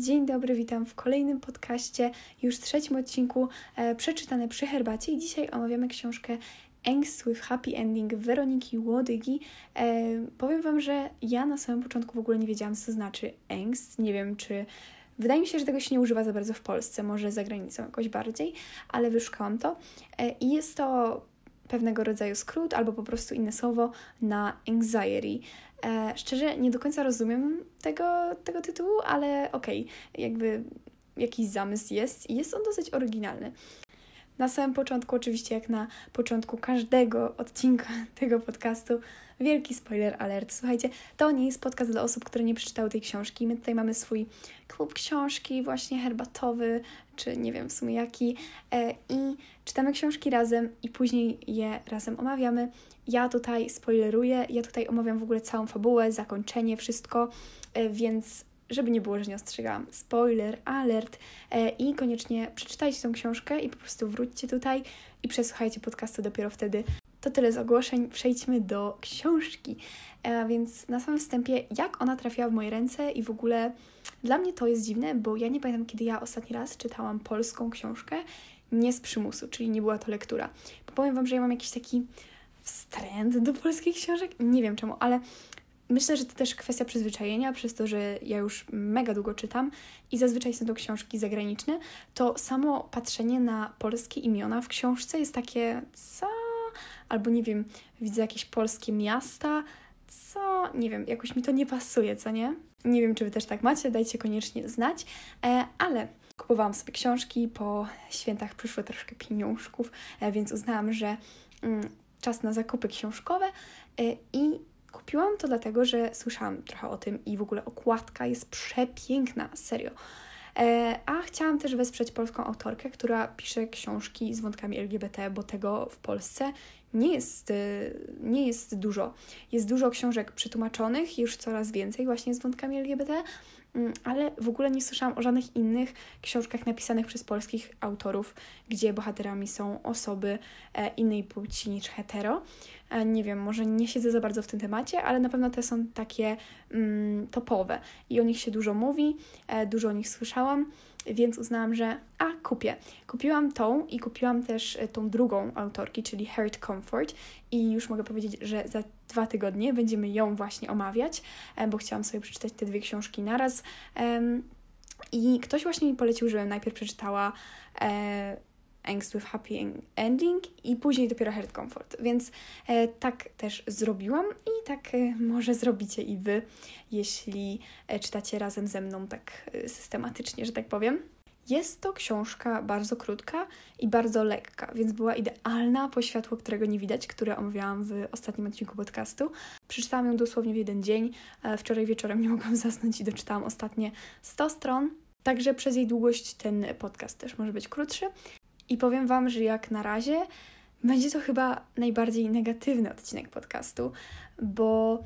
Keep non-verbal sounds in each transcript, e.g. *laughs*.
Dzień dobry, witam w kolejnym podcaście, już trzecim odcinku e, przeczytane przy herbacie i dzisiaj omawiamy książkę Angst with Happy Ending Weroniki Łodygi. E, powiem Wam, że ja na samym początku w ogóle nie wiedziałam, co znaczy angst. Nie wiem, czy... Wydaje mi się, że tego się nie używa za bardzo w Polsce, może za granicą jakoś bardziej, ale wyszukałam to. E, I jest to pewnego rodzaju skrót albo po prostu inne słowo na anxiety. E, szczerze, nie do końca rozumiem tego, tego tytułu, ale okej, okay, jakby jakiś zamysł jest i jest on dosyć oryginalny. Na samym początku, oczywiście, jak na początku każdego odcinka *laughs* tego podcastu, wielki spoiler alert. Słuchajcie, to nie jest podcast dla osób, które nie przeczytały tej książki. My tutaj mamy swój klub książki, właśnie herbatowy, czy nie wiem w sumie jaki, e, i czytamy książki razem i później je razem omawiamy. Ja tutaj spoileruję, ja tutaj omawiam w ogóle całą fabułę, zakończenie, wszystko, e, więc żeby nie było, że nie ostrzegałam, spoiler, alert e, i koniecznie przeczytajcie tą książkę i po prostu wróćcie tutaj i przesłuchajcie podcastu dopiero wtedy. To tyle z ogłoszeń, przejdźmy do książki. E, więc na samym wstępie, jak ona trafiła w moje ręce i w ogóle dla mnie to jest dziwne, bo ja nie pamiętam, kiedy ja ostatni raz czytałam polską książkę nie z przymusu, czyli nie była to lektura. Bo powiem Wam, że ja mam jakiś taki wstręt do polskich książek, nie wiem czemu, ale Myślę, że to też kwestia przyzwyczajenia, przez to, że ja już mega długo czytam i zazwyczaj są to książki zagraniczne, to samo patrzenie na polskie imiona w książce jest takie, co? Albo nie wiem, widzę jakieś polskie miasta, co? Nie wiem, jakoś mi to nie pasuje, co nie? Nie wiem, czy Wy też tak macie, dajcie koniecznie znać, e, ale kupowałam sobie książki, po świętach przyszło troszkę pieniążków, e, więc uznałam, że mm, czas na zakupy książkowe e, i Kupiłam to dlatego, że słyszałam trochę o tym i w ogóle okładka jest przepiękna, serio. A chciałam też wesprzeć polską autorkę, która pisze książki z wątkami LGBT, bo tego w Polsce nie jest, e, nie jest dużo. Jest dużo książek przetłumaczonych, już coraz więcej właśnie z wątkami LGBT, mm, ale w ogóle nie słyszałam o żadnych innych książkach napisanych przez polskich autorów, gdzie bohaterami są osoby e, innej płci niż hetero. E, nie wiem, może nie siedzę za bardzo w tym temacie, ale na pewno te są takie mm, topowe i o nich się dużo mówi, e, dużo o nich słyszałam, więc uznałam, że a, kupię. Kupiłam tą i kupiłam też e, tą drugą autorki, czyli Heart Comfort i już mogę powiedzieć, że za dwa tygodnie będziemy ją właśnie omawiać, bo chciałam sobie przeczytać te dwie książki naraz. I ktoś właśnie mi polecił, żebym najpierw przeczytała Angst with Happy Ending i później dopiero Heart Comfort. Więc e, tak też zrobiłam i tak e, może zrobicie i Wy, jeśli e, czytacie razem ze mną tak e, systematycznie, że tak powiem. Jest to książka bardzo krótka i bardzo lekka, więc była idealna po światło, którego nie widać, które omawiałam w ostatnim odcinku podcastu. Przeczytałam ją dosłownie w jeden dzień. E, wczoraj wieczorem nie mogłam *laughs* zasnąć i doczytałam ostatnie 100 stron. Także przez jej długość ten podcast też może być krótszy. I powiem Wam, że jak na razie będzie to chyba najbardziej negatywny odcinek podcastu, bo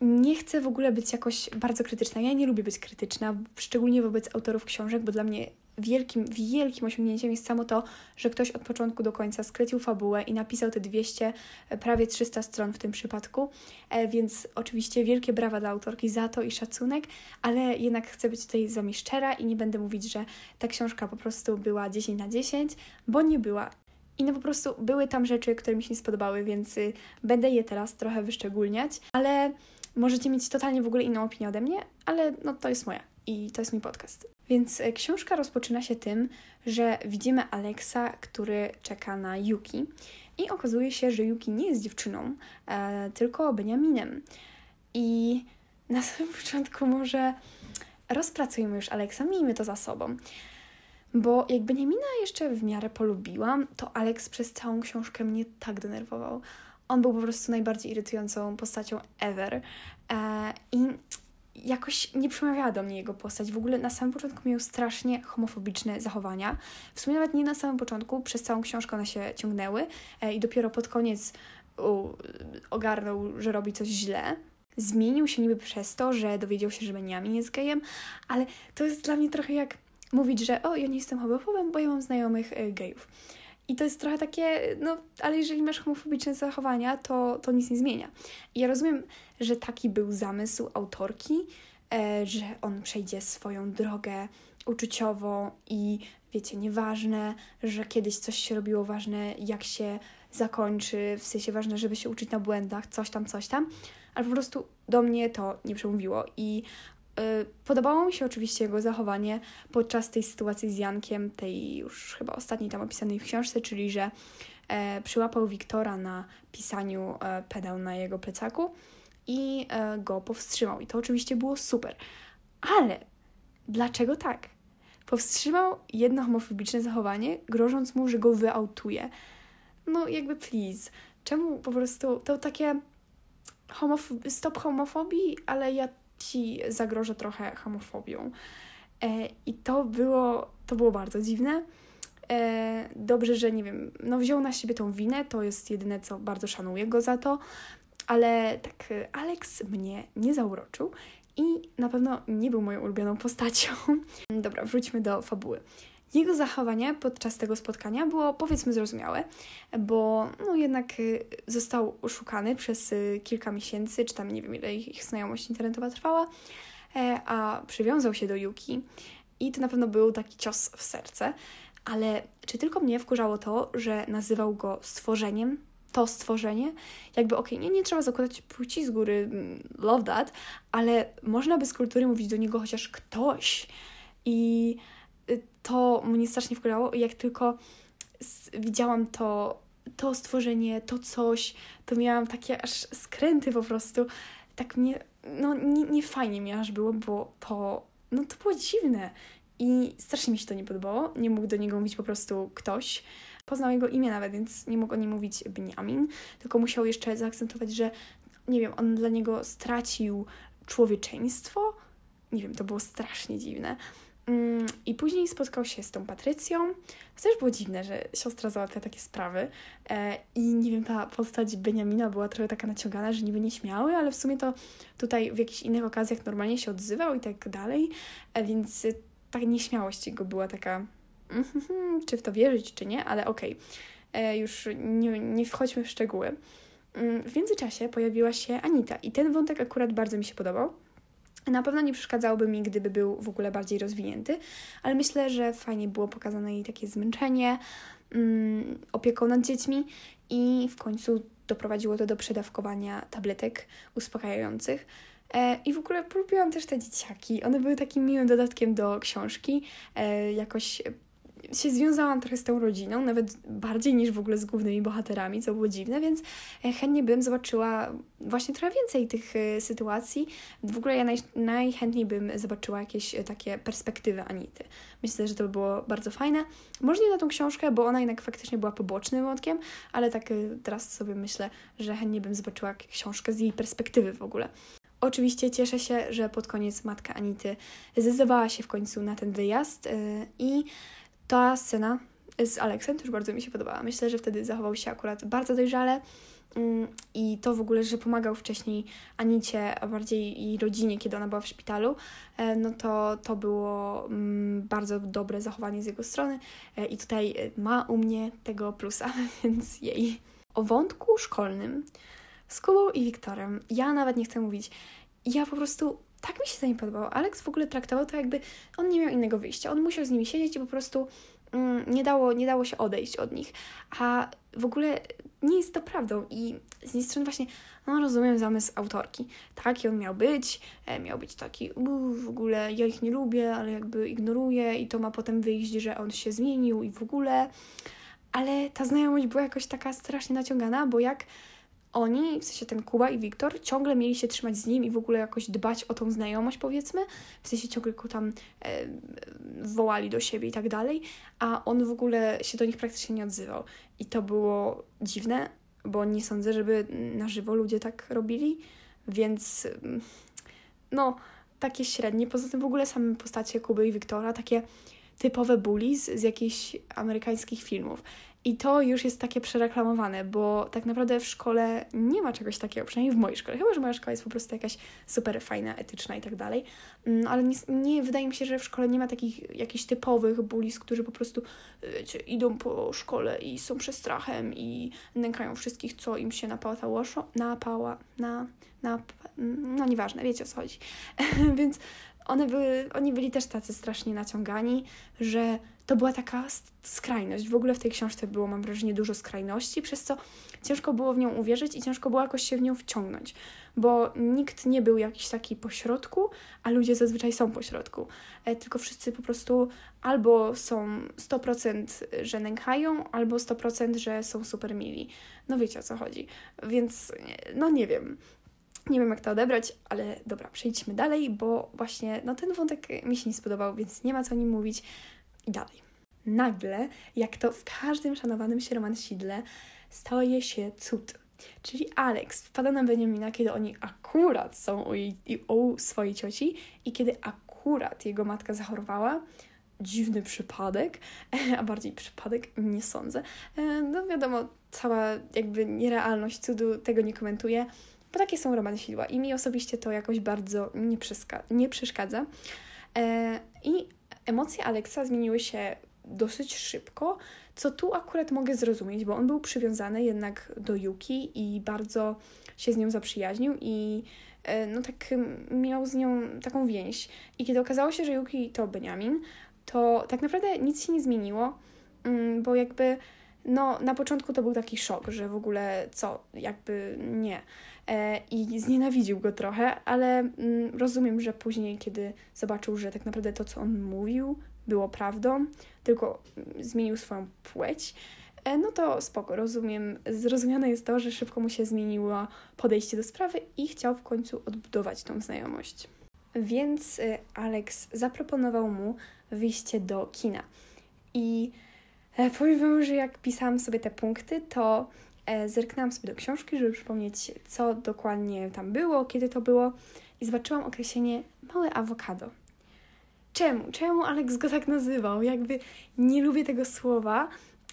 nie chcę w ogóle być jakoś bardzo krytyczna. Ja nie lubię być krytyczna, szczególnie wobec autorów książek, bo dla mnie wielkim, wielkim osiągnięciem jest samo to, że ktoś od początku do końca sklecił fabułę i napisał te 200, prawie 300 stron w tym przypadku, e, więc oczywiście wielkie brawa dla autorki za to i szacunek, ale jednak chcę być tutaj z Wami szczera i nie będę mówić, że ta książka po prostu była 10 na 10, bo nie była. I no po prostu były tam rzeczy, które mi się nie spodobały, więc y, będę je teraz trochę wyszczególniać, ale możecie mieć totalnie w ogóle inną opinię ode mnie, ale no to jest moja i to jest mój podcast. Więc e, książka rozpoczyna się tym, że widzimy Alexa, który czeka na Yuki i okazuje się, że Yuki nie jest dziewczyną, e, tylko Beniaminem. I na samym *laughs* początku może rozpracujmy już Alexa, miejmy to za sobą. Bo jak Beniamina jeszcze w miarę polubiłam, to Alex przez całą książkę mnie tak denerwował. On był po prostu najbardziej irytującą postacią ever. E, I jakoś nie przemawiała do mnie jego postać. W ogóle na samym początku miał strasznie homofobiczne zachowania. W sumie nawet nie na samym początku, przez całą książkę one się ciągnęły e, i dopiero pod koniec u, ogarnął, że robi coś źle. Zmienił się niby przez to, że dowiedział się, że Benjamin jest gejem, ale to jest dla mnie trochę jak mówić, że o, ja nie jestem homofobem, bo ja mam znajomych e, gejów. I to jest trochę takie, no, ale jeżeli masz homofobiczne zachowania, to, to nic nie zmienia. I ja rozumiem, że taki był zamysł autorki, e, że on przejdzie swoją drogę uczuciową i wiecie, nieważne, że kiedyś coś się robiło ważne, jak się zakończy, w sensie ważne, żeby się uczyć na błędach, coś tam, coś tam, ale po prostu do mnie to nie przemówiło i Podobało mi się oczywiście jego zachowanie podczas tej sytuacji z Jankiem, tej już chyba ostatniej tam opisanej w książce, czyli że e, przyłapał Wiktora na pisaniu e, pedał na jego plecaku i e, go powstrzymał. I to oczywiście było super. Ale dlaczego tak? Powstrzymał jedno homofobiczne zachowanie, grożąc mu, że go wyautuje. No jakby please. Czemu po prostu to takie homof- stop homofobii, ale ja ci zagrożę trochę homofobią. E, I to było, to było bardzo dziwne. E, dobrze, że nie wiem, no wziął na siebie tą winę, to jest jedyne, co bardzo szanuję go za to, ale tak Alex mnie nie zauroczył i na pewno nie był moją ulubioną postacią. *laughs* Dobra, wróćmy do fabuły. Jego zachowanie podczas tego spotkania było powiedzmy zrozumiałe, bo no jednak y, został oszukany przez y, kilka miesięcy, czy tam nie wiem ile ich znajomość internetowa trwała, e, a przywiązał się do Yuki i to na pewno był taki cios w serce. Ale czy tylko mnie wkurzało to, że nazywał go stworzeniem, to stworzenie? Jakby okej, okay, nie, nie trzeba zakładać płci z góry, mm, love that, ale można by z kultury mówić do niego chociaż ktoś. I to mnie strasznie wkurzało, jak tylko widziałam to, to stworzenie, to coś, to miałam takie aż skręty po prostu. Tak mnie, no nie, nie fajnie mi aż było, bo to, no to było dziwne. I strasznie mi się to nie podobało. Nie mógł do niego mówić po prostu ktoś. Poznał jego imię nawet, więc nie mógł o nim mówić Benjamin, tylko musiał jeszcze zaakcentować, że nie wiem, on dla niego stracił człowieczeństwo. Nie wiem, to było strasznie dziwne. Mm, I później spotkał się z tą Patrycją. To też było dziwne, że siostra załatwia takie sprawy. E, I nie wiem, ta postać Beniamina była trochę taka naciągana, że niby nieśmiały, ale w sumie to tutaj w jakichś innych okazjach normalnie się odzywał i tak dalej. E, więc ta nieśmiałość jego była taka, czy w to wierzyć, czy nie, ale okej, okay. E, już nie, nie wchodźmy w szczegóły. Mm, w międzyczasie pojawiła się Anita i ten wątek akurat bardzo mi się podobał. Na pewno nie przeszkadzałby mi, gdyby był w ogóle bardziej rozwinięty, ale myślę, że fajnie było pokazane jej takie zmęczenie, mm, opieką nad dziećmi i w końcu doprowadziło to do przedawkowania tabletek uspokajających. E, I w ogóle polubiłam też te dzieciaki. One były takim miłym dodatkiem do książki. E, jakoś się związałam trochę z tą rodziną, nawet bardziej niż w ogóle z głównymi bohaterami, co było dziwne, więc e, chętnie bym zobaczyła właśnie trochę więcej tych sytuacji. W ogóle ja naj, najchętniej bym zobaczyła jakieś takie perspektywy Anity. Myślę, że to by było bardzo fajne. Może nie na tą książkę, bo ona jednak faktycznie była pobocznym wątkiem, ale tak teraz sobie myślę, że chętnie bym zobaczyła książkę z jej perspektywy w ogóle. Oczywiście cieszę się, że pod koniec matka Anity zdecydowała się w końcu na ten wyjazd i ta scena z Aleksem też bardzo mi się podobała. Myślę, że wtedy zachował się akurat bardzo dojrzale yy, i to w ogóle, że pomagał wcześniej Anicie, a bardziej jej rodzinie, kiedy ona była w szpitalu, yy, no to to było mm, bardzo dobre zachowanie z jego strony yy, i tutaj ma u mnie tego plusa, *laughs* więc jej. O wątku szkolnym z Kubą i Wiktorem. Ja nawet nie chcę mówić. Ja po prostu tak mi się to nie podobało. Alex w ogóle traktował to jakby on nie miał innego wyjścia. On musiał z nimi siedzieć i po prostu mm, nie, dało, nie dało się odejść od nich. A w ogóle nie jest to prawdą. I z jednej strony właśnie, no rozumiem zamysł autorki. Taki on miał być, e, miał być taki, w ogóle ja ich nie lubię, ale jakby ignoruję i to ma potem wyjść, że on się zmienił i w ogóle. Ale ta znajomość była jakoś taka strasznie naciągana, bo jak oni, w sensie ten Kuba i Wiktor, ciągle mieli się trzymać z nim i w ogóle jakoś dbać o tą znajomość, powiedzmy. W sensie ciągle go tam e, wołali do siebie i tak dalej, a on w ogóle się do nich praktycznie nie odzywał. I to było dziwne, bo nie sądzę, żeby na żywo ludzie tak robili, więc no, takie średnie. Poza tym w ogóle same postacie Kuby i Wiktora, takie typowe bullies z jakichś amerykańskich filmów. I to już jest takie przereklamowane, bo tak naprawdę w szkole nie ma czegoś takiego, przynajmniej w mojej szkole. Chyba, że moja szkoła jest po prostu jakaś super fajna, etyczna i tak dalej. Mm, ale nie, nie wydaje mi się, że w szkole nie ma takich jakichś typowych bullies, którzy po prostu wiecie, idą po szkole i są przestrachem i nękają wszystkich, co im się napałało, napała, na, na, no nieważne, wiecie o co chodzi. *laughs* Więc one były, oni byli też tacy strasznie naciągani, że to była taka skrajność. W ogóle w tej książce było, mam wrażenie, dużo skrajności, przez co ciężko było w nią uwierzyć i ciężko było jakoś się w nią wciągnąć, bo nikt nie był jakiś taki pośrodku, a ludzie zazwyczaj są pośrodku. E, tylko wszyscy po prostu albo są 100%, że nękają, albo 100%, że są super mili. No wiecie o co chodzi. Więc no nie wiem. Nie wiem, jak to odebrać, ale dobra, przejdźmy dalej, bo właśnie no, ten wątek mi się nie spodobał, więc nie ma co o nim mówić. I dalej. Nagle, jak to w każdym szanowanym się romansidle, staje się cud. Czyli Alex wpada na Benjamina, kiedy oni akurat są u, jej, u swojej cioci i kiedy akurat jego matka zachorowała. Dziwny przypadek, *laughs* a bardziej przypadek nie sądzę. E, no wiadomo, cała jakby nierealność cudu tego nie komentuje, bo takie są romany sidła i mi osobiście to jakoś bardzo nie, nie przeszkadza. E, I emocje Alexa zmieniły się dosyć szybko, co tu akurat mogę zrozumieć, bo on był przywiązany jednak do Yuki i bardzo się z nią zaprzyjaźnił i e, no tak miał z nią taką więź. I kiedy okazało się, że Yuki to Benjamin, to tak naprawdę nic się nie zmieniło, mm, bo jakby no na początku to był taki szok, że w ogóle co, jakby nie. E, I znienawidził go trochę, ale mm, rozumiem, że później, kiedy zobaczył, że tak naprawdę to, co on mówił, było prawdą, tylko zmienił swoją płeć, e, no to spoko, rozumiem. Zrozumiane jest to, że szybko mu się zmieniło podejście do sprawy i chciał w końcu odbudować tą znajomość. Więc e, Alex zaproponował mu wyjście do kina. I powiem wam, że jak pisałam sobie te punkty, to zerknęłam sobie do książki, żeby przypomnieć, co dokładnie tam było, kiedy to było, i zobaczyłam określenie małe awokado. Czemu? Czemu Alex go tak nazywał? Jakby nie lubię tego słowa,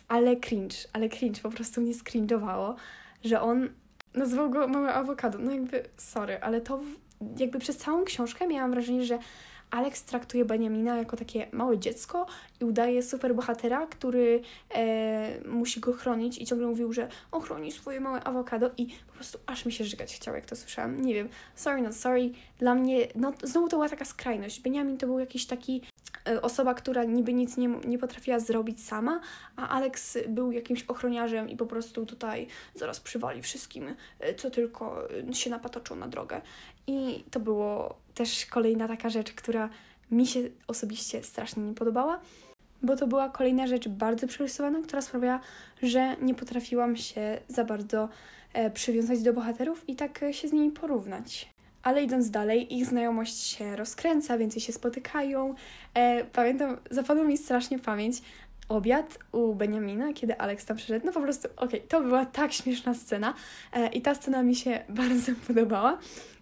ale cringe, ale cringe po prostu mnie skringowało, że on nazwał go małe awokado. No jakby, sorry, ale to jakby przez całą książkę miałam wrażenie, że Alex traktuje Benjamina jako takie małe dziecko i udaje super bohatera, który e, musi go chronić i ciągle mówił, że ochroni swoje małe awokado i po prostu aż mi się żygać chciał, jak to słyszałam. Nie wiem, sorry, not sorry. Dla mnie, no znowu to była taka skrajność. Benjamin to był jakiś taki e, osoba, która niby nic nie, nie potrafiła zrobić sama, a Alex był jakimś ochroniarzem i po prostu tutaj zaraz przywali wszystkim, e, co tylko się napatoczą na drogę. I to było też kolejna taka rzecz, która mi się osobiście strasznie nie podobała, bo to była kolejna rzecz bardzo przerysowana, która sprawiała, że nie potrafiłam się za bardzo e, przywiązać do bohaterów i tak się z nimi porównać. Ale idąc dalej, ich znajomość się rozkręca, więcej się spotykają. E, pamiętam, zapadła mi strasznie pamięć obiad u Beniamina, kiedy Alex tam przyszedł. No po prostu, okej, okay, to była tak śmieszna scena e, i ta scena mi się *laughs* bardzo podobała,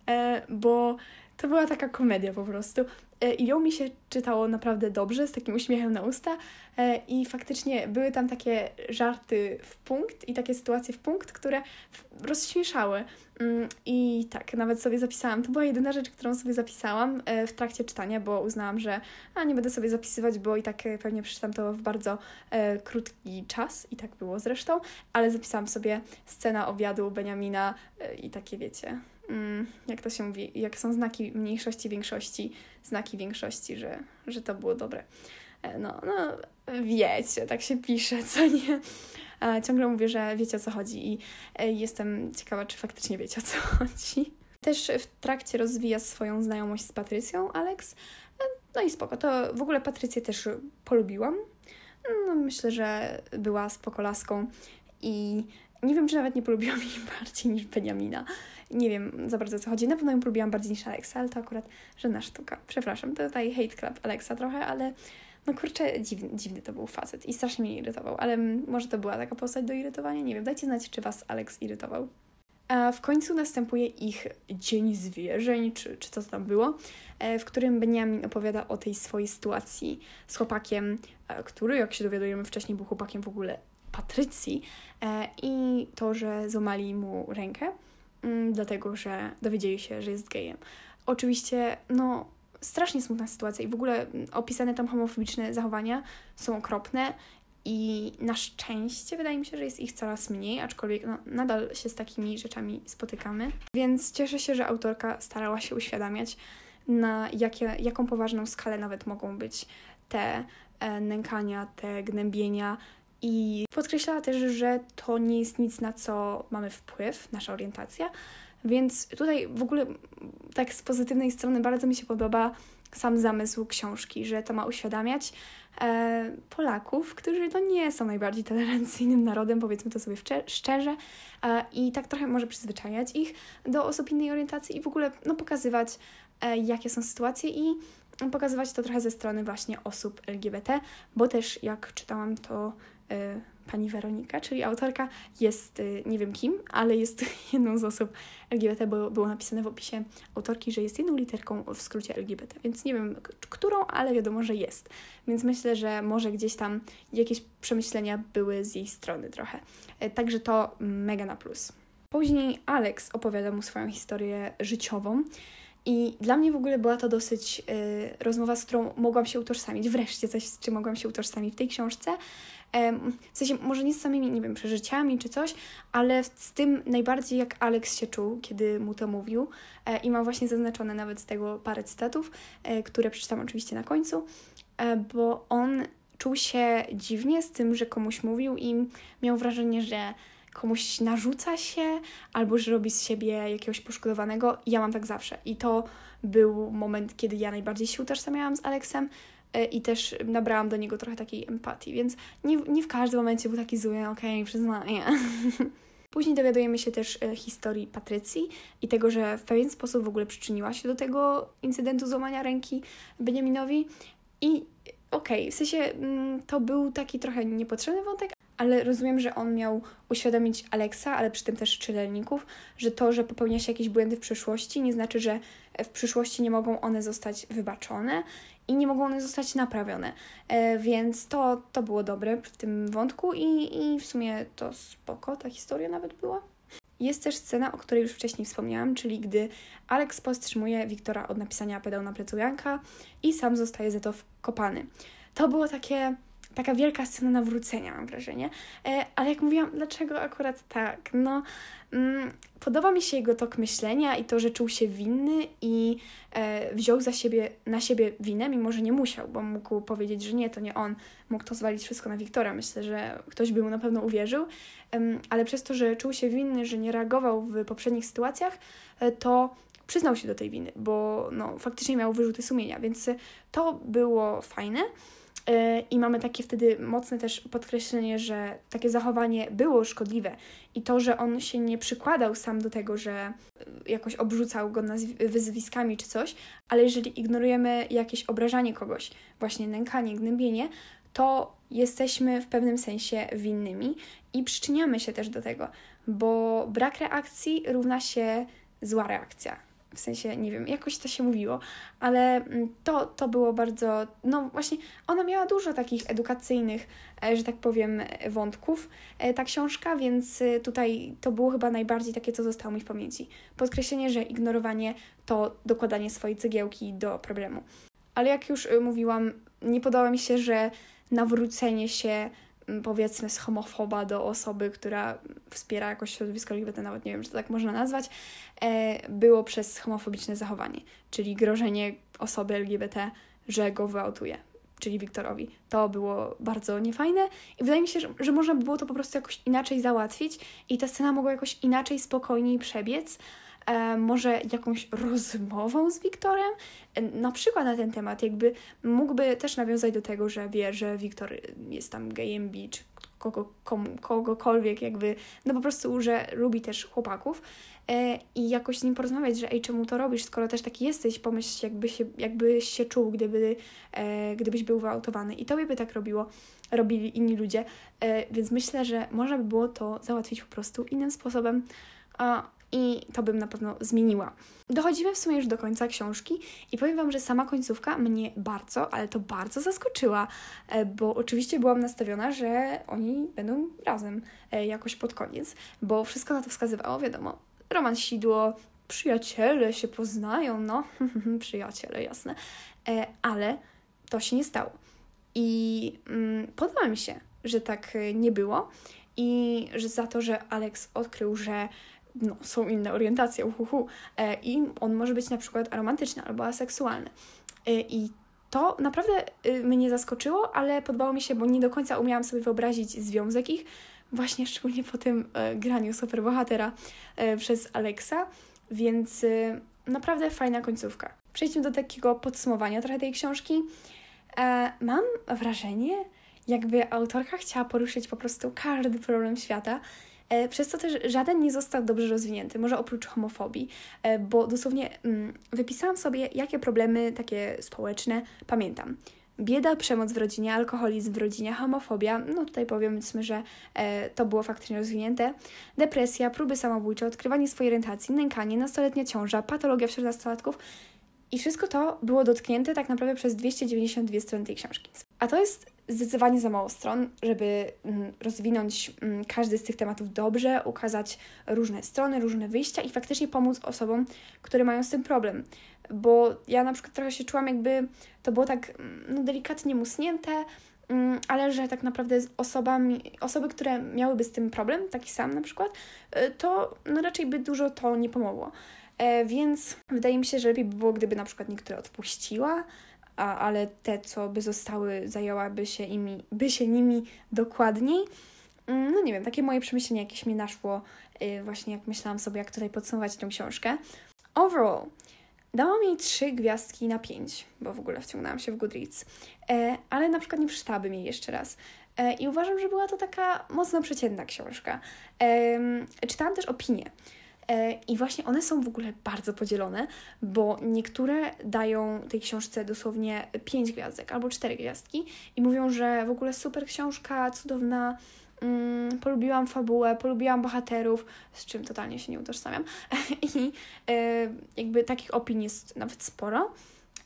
e, bo to była taka komedia po prostu. E, I ją mi się czytało naprawdę dobrze, z takim uśmiechem na usta. E, I faktycznie były tam takie żarty w punkt i takie sytuacje w punkt, które rozśmieszały. Mm, I tak, nawet sobie zapisałam. To była jedyna rzecz, którą sobie zapisałam e, w trakcie czytania, bo uznałam, że a nie będę sobie zapisywać, bo i tak pewnie przeczytam to w bardzo krótki czas i tak było zresztą, ale zapisałam sobie scena obiadu Beniamina i takie wiecie, jak to się mówi, jak są znaki mniejszości, większości, znaki większości, że, że to było dobre. E, no, no, wiecie, tak się pisze, co nie? E, ciągle mówię, że wiecie o co chodzi i e, jestem ciekawa, czy faktycznie wiecie o co *laughs* chodzi. Też w trakcie rozwija swoją znajomość z Patrycją, Alex. No i spoko, to w ogóle Patrycję też polubiłam. No, myślę, że była spokolaską i nie wiem, czy nawet nie polubiłam jej *laughs* bardziej niż Benjamina. Nie wiem za bardzo o co chodzi. Na pewno ją polubiłam bardziej niż Alexa, ale to akurat żadna sztuka. Przepraszam, to tutaj hate club Alexa trochę, ale no kurczę, dziwny, dziwny to był facet i strasznie mnie irytował, ale może to była taka postać do irytowania, nie wiem. Dajcie znać, czy Was Alex irytował. A w końcu następuje ich Dzień Zwierzeń, czy, czy co to tam było, e, w którym Benjamin opowiada o tej swojej sytuacji z chłopakiem, e, który, jak się dowiadujemy wcześniej, był chłopakiem w ogóle Patrycji e, i to, że złamali mu rękę, mm, dlatego że dowiedzieli się, że jest gejem. Oczywiście, no, strasznie smutna sytuacja i w ogóle opisane tam homofobiczne zachowania są okropne i na szczęście wydaje mi się, że jest ich coraz mniej, aczkolwiek no, nadal się z takimi rzeczami spotykamy. Więc cieszę się, że autorka starała się uświadamiać, na jakie, jaką poważną skalę nawet mogą być te e, nękania, te gnębienia. I podkreślała też, że to nie jest nic, na co mamy wpływ, nasza orientacja. Więc tutaj w ogóle tak z pozytywnej strony bardzo mi się podoba sam zamysł książki, że to ma uświadamiać e, Polaków, którzy no nie są najbardziej tolerancyjnym narodem, powiedzmy to sobie szczerze, e, i tak trochę może przyzwyczajać ich do osób innej orientacji i w ogóle no, pokazywać, e, jakie są sytuacje i pokazywać to trochę ze strony właśnie osób LGBT, bo też jak czytałam to e, pani Weronika, czyli autorka, jest y, nie wiem kim, ale jest *laughs* jedną z osób LGBT, bo było napisane w opisie autorki, że jest jedną literką w skrócie LGBT, więc nie wiem którą, ale wiadomo, że jest. Więc myślę, że może gdzieś tam jakieś przemyślenia były z jej strony trochę. E, także to mega na plus. Później Alex opowiada mu swoją historię życiową. I dla mnie w ogóle była to dosyć y, rozmowa, z którą mogłam się utożsamić. Wreszcie coś, z czym mogłam się utożsamić w tej książce. W sensie, może nie z samymi, nie wiem, przeżyciami czy coś, ale z tym najbardziej jak Alex się czuł, kiedy mu to mówił. E, I mam właśnie zaznaczone nawet z tego parę cytatów, e, które przeczytam oczywiście na końcu, e, bo on czuł się dziwnie z tym, że komuś mówił i miał wrażenie, że komuś narzuca się albo że robi z siebie jakiegoś poszkodowanego. Ja mam tak zawsze. I to był moment, kiedy ja najbardziej się utożsamiałam z Alexem, E, i też nabrałam do niego trochę takiej empatii, więc nie, nie w każdym momencie był taki zły, okej, okay, przyznaję. *laughs* Później dowiadujemy się też e, historii Patrycji i tego, że w pewien sposób w ogóle przyczyniła się do tego incydentu złamania ręki Beniaminowi. I okej, okay, w sensie mm, to był taki trochę niepotrzebny wątek, ale rozumiem, że on miał uświadomić Alexa, ale przy tym też czytelników, że to, że popełnia się jakieś błędy w przyszłości, nie znaczy, że w przyszłości nie mogą one zostać wybaczone i nie mogą one zostać naprawione. E, więc to, to było dobre w tym wątku i, i w sumie to spoko ta historia nawet była. Jest też scena, o której już wcześniej wspomniałam, czyli gdy Alex powstrzymuje Wiktora od napisania pedał na plecu Janka i sam zostaje za to wkopany. To było takie taka wielka scena nawrócenia, mam wrażenie. E, ale jak mówiłam, dlaczego akurat tak? No, mm, podoba mi się jego tok myślenia i to, że czuł się winny i e, wziął za siebie, na siebie winę, mimo że nie musiał, bo mógł powiedzieć, że nie, to nie on. Mógł to zwalić wszystko na Wiktora. Myślę, że ktoś by mu na pewno uwierzył, ale przez to, że czuł się winny, że nie reagował w poprzednich sytuacjach, e, to przyznał się do tej winy, bo no, faktycznie miał wyrzuty sumienia, więc to było fajne. E, I mamy takie wtedy mocne też podkreślenie, że takie zachowanie było szkodliwe i to, że on się nie przykładał sam do tego, że e, jakoś obrzucał go wyzwiskami czy coś, ale jeżeli ignorujemy jakieś obrażanie kogoś, właśnie nękanie, gnębienie, to jesteśmy w pewnym sensie winnymi i przyczyniamy się też do tego, bo brak reakcji równa się zła reakcja w sensie, nie wiem, jakoś to się mówiło, ale mm, to, to było bardzo, no właśnie, ona miała dużo takich edukacyjnych, e, że tak powiem, wątków, e, ta książka, więc e, tutaj to było chyba najbardziej takie, co zostało mi w pamięci. Podkreślenie, że ignorowanie to dokładanie swojej cegiełki do problemu. Ale jak już mówiłam, nie podoba mi się, że nawrócenie się powiedzmy z homofoba do osoby, która wspiera jakoś środowisko LGBT, nawet nie wiem, czy to tak można nazwać, e, było przez homofobiczne zachowanie, czyli grożenie osoby LGBT, że go wyautuje, czyli Wiktorowi. To było bardzo niefajne i wydaje mi się, że, że można by było to po prostu jakoś inaczej załatwić i ta scena mogła jakoś inaczej, spokojniej przebiec, może jakąś rozmową z Wiktorem, e, na przykład na ten temat, jakby mógłby też nawiązać do tego, że wie, że Wiktor jest tam gejem czy kogo, komu, kogokolwiek, jakby, no po prostu, że lubi też chłopaków e, i jakoś z nim porozmawiać, że ej, czemu to robisz, skoro też taki jesteś, pomyśl, jakby się, jakbyś się czuł, gdyby, e, gdybyś był wyautowany. I tobie by tak robiło, robili inni ludzie, e, więc myślę, że można by było to załatwić po prostu innym sposobem. A i to bym na pewno zmieniła. Dochodzimy w sumie już do końca książki i powiem Wam, że sama końcówka mnie bardzo, ale to bardzo zaskoczyła, e, bo oczywiście byłam nastawiona, że oni będą razem e, jakoś pod koniec, bo wszystko na to wskazywało, wiadomo, romans sidło, przyjaciele się poznają, no, *laughs* przyjaciele, jasne, e, ale to się nie stało. I mm, podoba mi się, że tak nie było i że za to, że Alex odkrył, że no, są inne orientacje, uhuhu, e, i on może być na przykład aromantyczny albo aseksualny. E, I to naprawdę e, mnie zaskoczyło, ale podobało mi się, bo nie do końca umiałam sobie wyobrazić związek ich, właśnie szczególnie po tym graniu superbohatera przez Alexa, więc naprawdę fajna końcówka. Przejdźmy do takiego podsumowania trochę tej książki. Mam wrażenie, jakby autorka chciała poruszyć po prostu każdy problem świata, e, przez co też żaden nie został dobrze rozwinięty, może oprócz homofobii, e, bo dosłownie mm, wypisałam sobie, jakie problemy takie społeczne pamiętam. Bieda, przemoc w rodzinie, alkoholizm w rodzinie, homofobia, no tutaj powiedzmy, że e, to było faktycznie rozwinięte, depresja, próby samobójcze, odkrywanie swojej orientacji, nękanie, nastoletnia ciąża, patologia wśród nastolatków i wszystko to było dotknięte tak naprawdę przez 292 strony tej książki. A to jest zdecydowanie za mało stron, żeby mm, rozwinąć mm, każdy z tych tematów dobrze, ukazać różne strony, różne wyjścia i faktycznie pomóc osobom, które mają z tym problem. Bo ja na przykład trochę się czułam, jakby to było tak mm, no, delikatnie musnięte, ale że tak naprawdę osobami, osoby, które miałyby z tym problem, taki sam na przykład, y, to no, raczej by dużo to nie pomogło. E, więc wydaje mi się, że lepiej by było, gdyby na przykład niektóre odpuściła, a, ale te, co by zostały, zajęłaby się, imi, by się nimi dokładniej. Mm, no nie wiem, takie moje przemyślenie jakieś mi naszło yy, właśnie jak myślałam sobie, jak tutaj podsumować tę książkę. Overall, dałam jej trzy gwiazdki na pięć, bo w ogóle wciągnęłam się w Goodreads, e, ale na przykład nie przeczytałabym jej jeszcze raz. E, I uważam, że była to taka mocno przeciętna książka. Czytałam też opinie. E, I właśnie one są w ogóle bardzo podzielone, bo niektóre dają tej książce dosłownie 5 gwiazdek albo 4 gwiazdki i mówią, że w ogóle super książka, cudowna, mm, polubiłam fabułę, polubiłam bohaterów, z czym totalnie się nie utożsamiam. *laughs* I e, jakby takich opinii jest nawet sporo.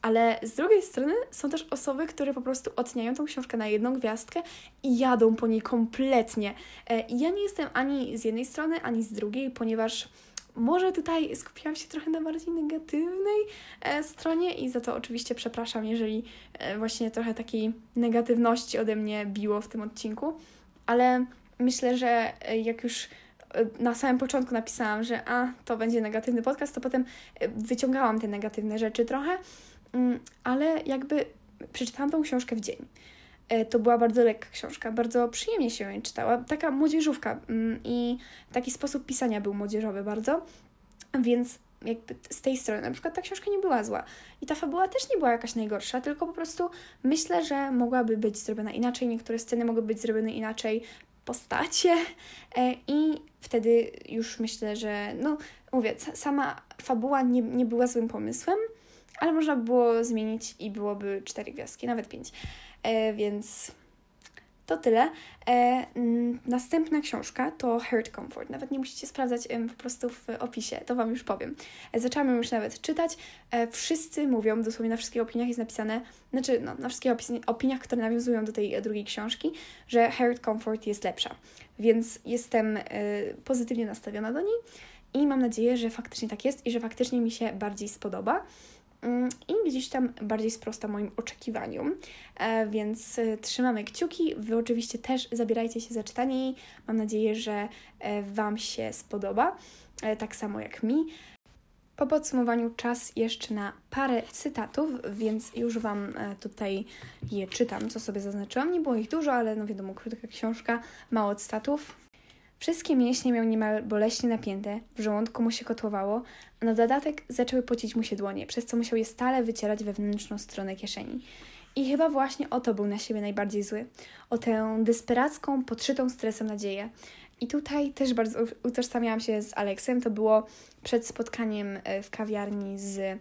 Ale z drugiej strony są też osoby, które po prostu oceniają tą książkę na jedną gwiazdkę i jadą po niej kompletnie. E, I ja nie jestem ani z jednej strony, ani z drugiej, ponieważ może tutaj skupiłam się trochę na bardziej negatywnej e, stronie i za to oczywiście przepraszam, jeżeli e, właśnie trochę takiej negatywności ode mnie biło w tym odcinku, ale myślę, że e, jak już na samym początku napisałam, że a, to będzie negatywny podcast, to potem wyciągałam te negatywne rzeczy trochę, mm, ale jakby przeczytałam tą książkę w dzień. To była bardzo lekka książka, bardzo przyjemnie się ją czytała, taka młodzieżówka mm, i taki sposób pisania był młodzieżowy bardzo, więc jakby z tej strony na przykład ta książka nie była zła. I ta fabuła też nie była jakaś najgorsza, tylko po prostu myślę, że mogłaby być zrobiona inaczej, niektóre sceny mogły być zrobione inaczej, postacie e, i wtedy już myślę, że no mówię, sama fabuła nie, nie była złym pomysłem, ale można było zmienić i byłoby cztery gwiazdki, nawet pięć. E, więc to tyle. E, następna książka to Heart Comfort. Nawet nie musicie sprawdzać po prostu w opisie, to Wam już powiem. E, zaczęłam już nawet czytać. Wszyscy mówią, dosłownie na wszystkich opiniach jest napisane, znaczy no, na wszystkich opiniach, które nawiązują do tej drugiej książki, że Heart Comfort jest lepsza. Więc jestem pozytywnie nastawiona do niej i mam nadzieję, że faktycznie tak jest i że faktycznie mi się bardziej spodoba. Mm, i gdzieś tam bardziej sprosta moim oczekiwaniom. E, więc e, trzymamy kciuki. Wy oczywiście też zabierajcie się za czytanie. Mam nadzieję, że e, Wam się spodoba, tak samo jak mi. Po podsumowaniu czas jeszcze na parę cytatów, więc już Wam tutaj je czytam, co sobie zaznaczyłam. Nie było ich dużo, ale no wiadomo, krótka książka, mało cytatów. Wszystkie mięśnie miał niemal boleśnie napięte, w żołądku mu się kotłowało, a na dodatek zaczęły pocić mu się dłonie, przez co musiał je stale wycierać wewnętrzną stronę kieszeni. I chyba właśnie o to był na siebie najbardziej zły. O tę desperacką, podszytą stresem nadzieję. I tutaj też bardzo utożsamiałam się z Aleksem. To było przed spotkaniem e, w kawiarni z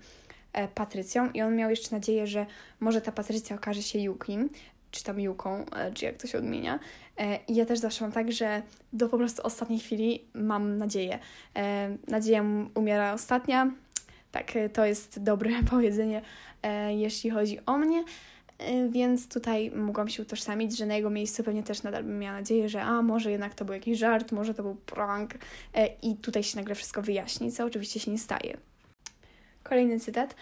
e, Patrycją i on miał jeszcze nadzieję, że może ta Patrycja okaże się Yukim, czy tam Juką, e, czy jak to się odmienia. E, I ja też zawsze mam tak, że do po prostu ostatniej chwili mam nadzieję. Nadzieja umiera ostatnia. Tak, to jest dobre *laughs* powiedzenie, jeśli chodzi o mnie. Więc tutaj mogłam się utożsamić, że na jego miejscu pewnie też nadal bym miała nadzieję, że a może jednak to był jakiś żart, może to był prank i tutaj się nagle wszystko wyjaśni, co oczywiście się nie staje. Kolejny cytat.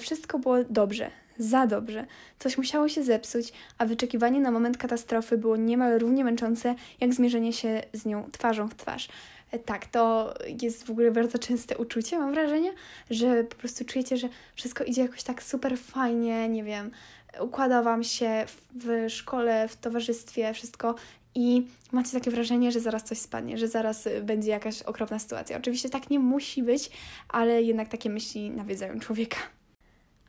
Wszystko było dobrze, za dobrze. Coś musiało się zepsuć, a wyczekiwanie na moment katastrofy było niemal równie męczące, jak zmierzenie się z nią twarzą w twarz. E, tak, to jest w ogóle bardzo częste uczucie, mam wrażenie, że po prostu czujecie, że wszystko idzie jakoś tak super fajnie, nie wiem, układa Wam się w szkole, w towarzystwie, wszystko i macie takie wrażenie, że zaraz coś spadnie, że zaraz będzie jakaś okropna sytuacja. Oczywiście tak nie musi być, ale jednak takie myśli nawiedzają człowieka.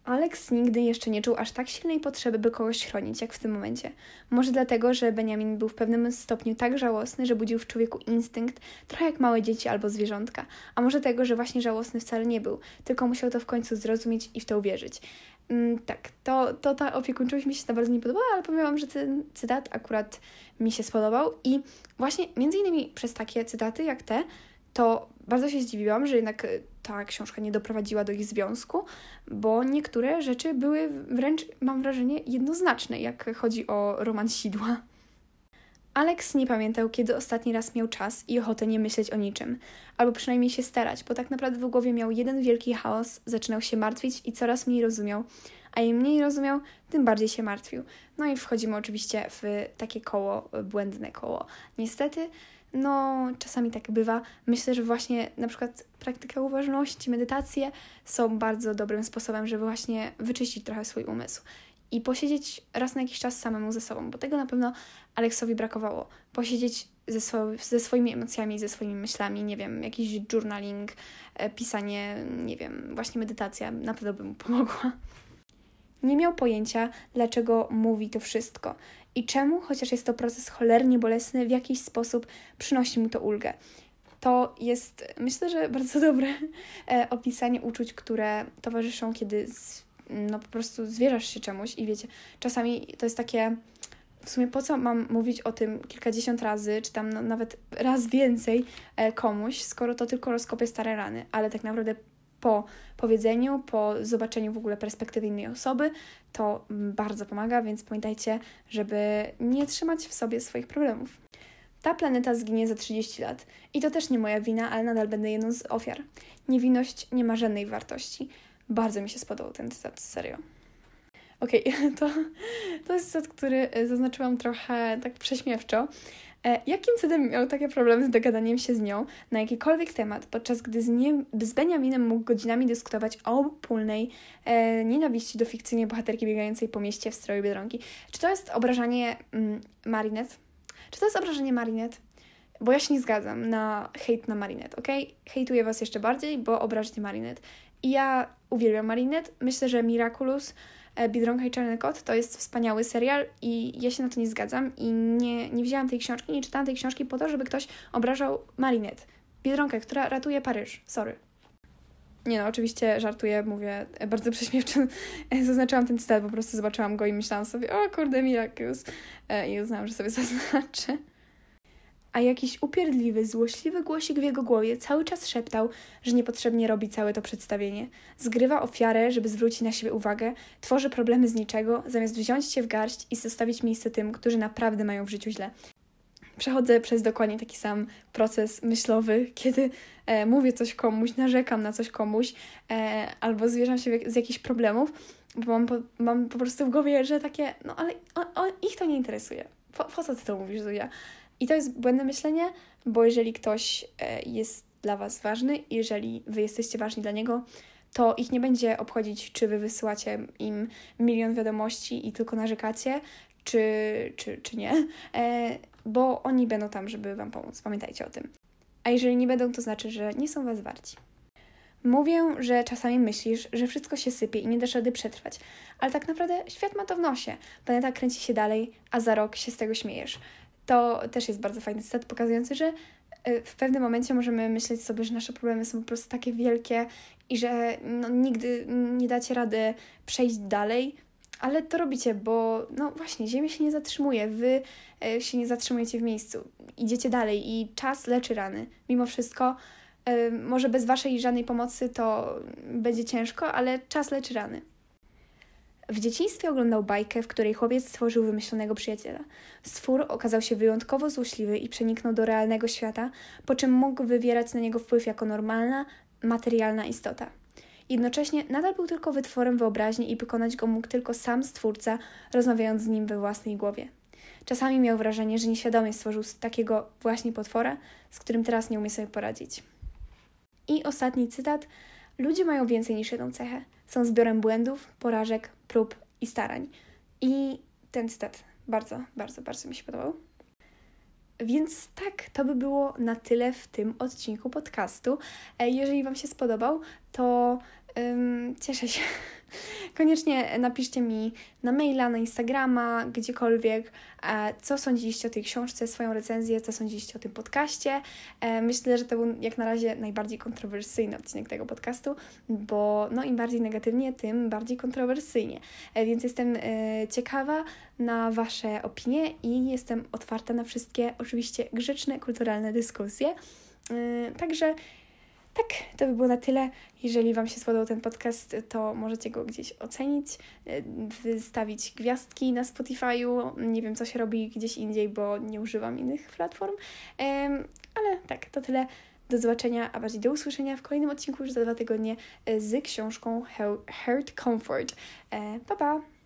Alex nigdy jeszcze nie czuł aż tak silnej potrzeby, by kogoś chronić, jak w tym momencie. Może dlatego, że Benjamin był w pewnym stopniu tak żałosny, że budził w człowieku instynkt, trochę jak małe dzieci albo zwierzątka. A może tego, że właśnie żałosny wcale nie był, tylko musiał to w końcu zrozumieć i w to uwierzyć. Mm, tak, to, to ta opiekuńczość mi się za bardzo nie podobała, ale powiem Wam, że ten cytat akurat mi się spodobał i właśnie między innymi przez takie cytaty jak te, to bardzo się zdziwiłam, że jednak e, ta książka nie doprowadziła do ich związku, bo niektóre rzeczy były wręcz, mam wrażenie, jednoznaczne, jak chodzi o roman Sidła. Alex nie pamiętał, kiedy ostatni raz miał czas i ochotę nie myśleć o niczym, albo przynajmniej się starać, bo tak naprawdę w głowie miał jeden wielki chaos, zaczynał się martwić i coraz mniej rozumiał, a im mniej rozumiał, tym bardziej się martwił. No i wchodzimy oczywiście w takie koło, błędne koło. Niestety, no, czasami tak bywa. Myślę, że właśnie na przykład praktyka uważności, medytacje są bardzo dobrym sposobem, żeby właśnie wyczyścić trochę swój umysł i posiedzieć raz na jakiś czas samemu ze sobą, bo tego na pewno Aleksowi brakowało. Posiedzieć ze, swo- ze swoimi emocjami, ze swoimi myślami, nie wiem, jakiś journaling, e, pisanie, nie wiem, właśnie medytacja na pewno by mu pomogła. Nie miał pojęcia, dlaczego mówi to wszystko i czemu, chociaż jest to proces cholernie bolesny, w jakiś sposób przynosi mu to ulgę. To jest, myślę, że bardzo *laughs* dobre e, opisanie uczuć, które towarzyszą, kiedy z, no, po prostu zwierzasz się czemuś i wiecie, czasami to jest takie w sumie po co mam mówić o tym kilkadziesiąt razy, czy tam no, nawet raz więcej e, komuś, skoro to tylko rozkopie stare rany, ale tak naprawdę po powiedzeniu, po zobaczeniu w ogóle perspektywy innej osoby, to bardzo pomaga, więc pamiętajcie, żeby nie trzymać w sobie swoich problemów. Ta planeta zginie za 30 lat i to też nie moja wina, ale nadal będę jedną z ofiar. Niewinność nie ma żadnej wartości. Bardzo mi się spodobał ten cytat, serio. Okej, okay, *laughs* to, to jest cytat, który zaznaczyłam trochę tak prześmiewczo, jakim cudem miał takie problemy z dogadaniem się z nią na jakikolwiek temat, podczas gdy z, nie, z Benjaminem mógł godzinami dyskutować o obopólnej e, nienawiści do fikcyjnej bohaterki biegającej po mieście w stroju Biedronki? Czy to jest obrażanie mm, Marinette? Czy to jest obrażanie Marinette? Bo ja się nie zgadzam na hejt na Marinette, ok? Hejtuję Was jeszcze bardziej, bo obrażacie Marinette. I ja uwielbiam Marinette. Myślę, że Miraculous E, Biedronka i Czarny Kot to jest wspaniały serial i ja się na to nie zgadzam i nie, nie wzięłam tej książki, nie czytałam tej książki po to, żeby ktoś obrażał Marinette, Biedronkę, która ratuje Paryż. Sorry. Nie no, oczywiście żartuję, mówię bardzo *laughs* prześmiewczo. Zaznaczyłam ten cytat, po prostu zobaczyłam go i myślałam sobie, o kurde, Miraculous. E, I uznałam, że sobie *laughs* zaznaczę a jakiś upierdliwy, złośliwy głosik w jego głowie cały czas szeptał, że niepotrzebnie robi całe to przedstawienie. Zgrywa ofiarę, żeby zwrócić na siebie uwagę, tworzy problemy z niczego, zamiast wziąć się w garść i zostawić miejsce tym, którzy naprawdę mają w życiu źle. Przechodzę przez dokładnie taki sam proces myślowy, *laughs* kiedy e, mówię coś komuś, narzekam na coś komuś, e, albo zwierzam się z jakichś problemów, bo mam po, mam po prostu w głowie, że takie, no ale o, o, ich to nie interesuje. Po, po co ty to mówisz, Zuzia? I to jest błędne myślenie, bo jeżeli ktoś e, jest dla Was ważny, jeżeli Wy jesteście ważni dla niego, to ich nie będzie obchodzić, czy Wy wysyłacie im milion wiadomości i tylko narzekacie, czy, czy, czy nie, e, bo oni będą tam, żeby Wam pomóc. Pamiętajcie o tym. A jeżeli nie będą, to znaczy, że nie są Was warci. Mówię, że czasami myślisz, że wszystko się sypie i nie dasz rady przetrwać, ale tak naprawdę świat ma to w nosie. Planeta kręci się dalej, a za rok się z tego śmiejesz to też jest bardzo fajny cytat pokazujący, że y, w pewnym momencie możemy myśleć sobie, że nasze problemy są po prostu takie wielkie i że no, nigdy nie dacie rady przejść dalej, ale to robicie, bo no właśnie, Ziemia się nie zatrzymuje, wy e, się nie zatrzymujecie w miejscu, idziecie dalej i czas leczy rany. Mimo wszystko, e, może bez waszej żadnej pomocy to będzie ciężko, ale czas leczy rany. W dzieciństwie oglądał bajkę, w której chłopiec stworzył wymyślonego przyjaciela. Stwór okazał się wyjątkowo złośliwy i przeniknął do realnego świata, po czym mógł wywierać na niego wpływ jako normalna, materialna istota. Jednocześnie nadal był tylko wytworem wyobraźni i wykonać go mógł tylko sam stwórca, rozmawiając z nim we własnej głowie. Czasami miał wrażenie, że nieświadomie stworzył takiego właśnie potwora, z którym teraz nie umie sobie poradzić. I ostatni cytat. Ludzie mają więcej niż jedną cechę. Są zbiorem błędów, porażek, prób i starań. I ten cytat bardzo, bardzo, bardzo mi się podobał. Więc tak, to by było na tyle w tym odcinku podcastu. E, jeżeli Wam się spodobał, to um, cieszę się. Koniecznie napiszcie mi na maila, na Instagrama, gdziekolwiek, e, co sądziliście o tej książce, swoją recenzję, co sądziliście o tym podcaście. E, myślę, że to był jak na razie najbardziej kontrowersyjny odcinek tego podcastu, bo no, im bardziej negatywnie, tym bardziej kontrowersyjnie. E, więc jestem ciekawa na Wasze opinie i jestem otwarta na wszystkie, oczywiście, grzeczne, kulturalne dyskusje. Także tak, to by było na tyle. Jeżeli Wam się spodobał ten podcast, to możecie go gdzieś ocenić, y, wystawić gwiazdki na Spotify'u. Nie wiem, co się robi gdzieś indziej, bo nie używam innych platform. Ale tak, to tyle. Do zobaczenia, a bardziej do usłyszenia w kolejnym odcinku już za dwa tygodnie y, z książką Heart Comfort. E, pa, pa!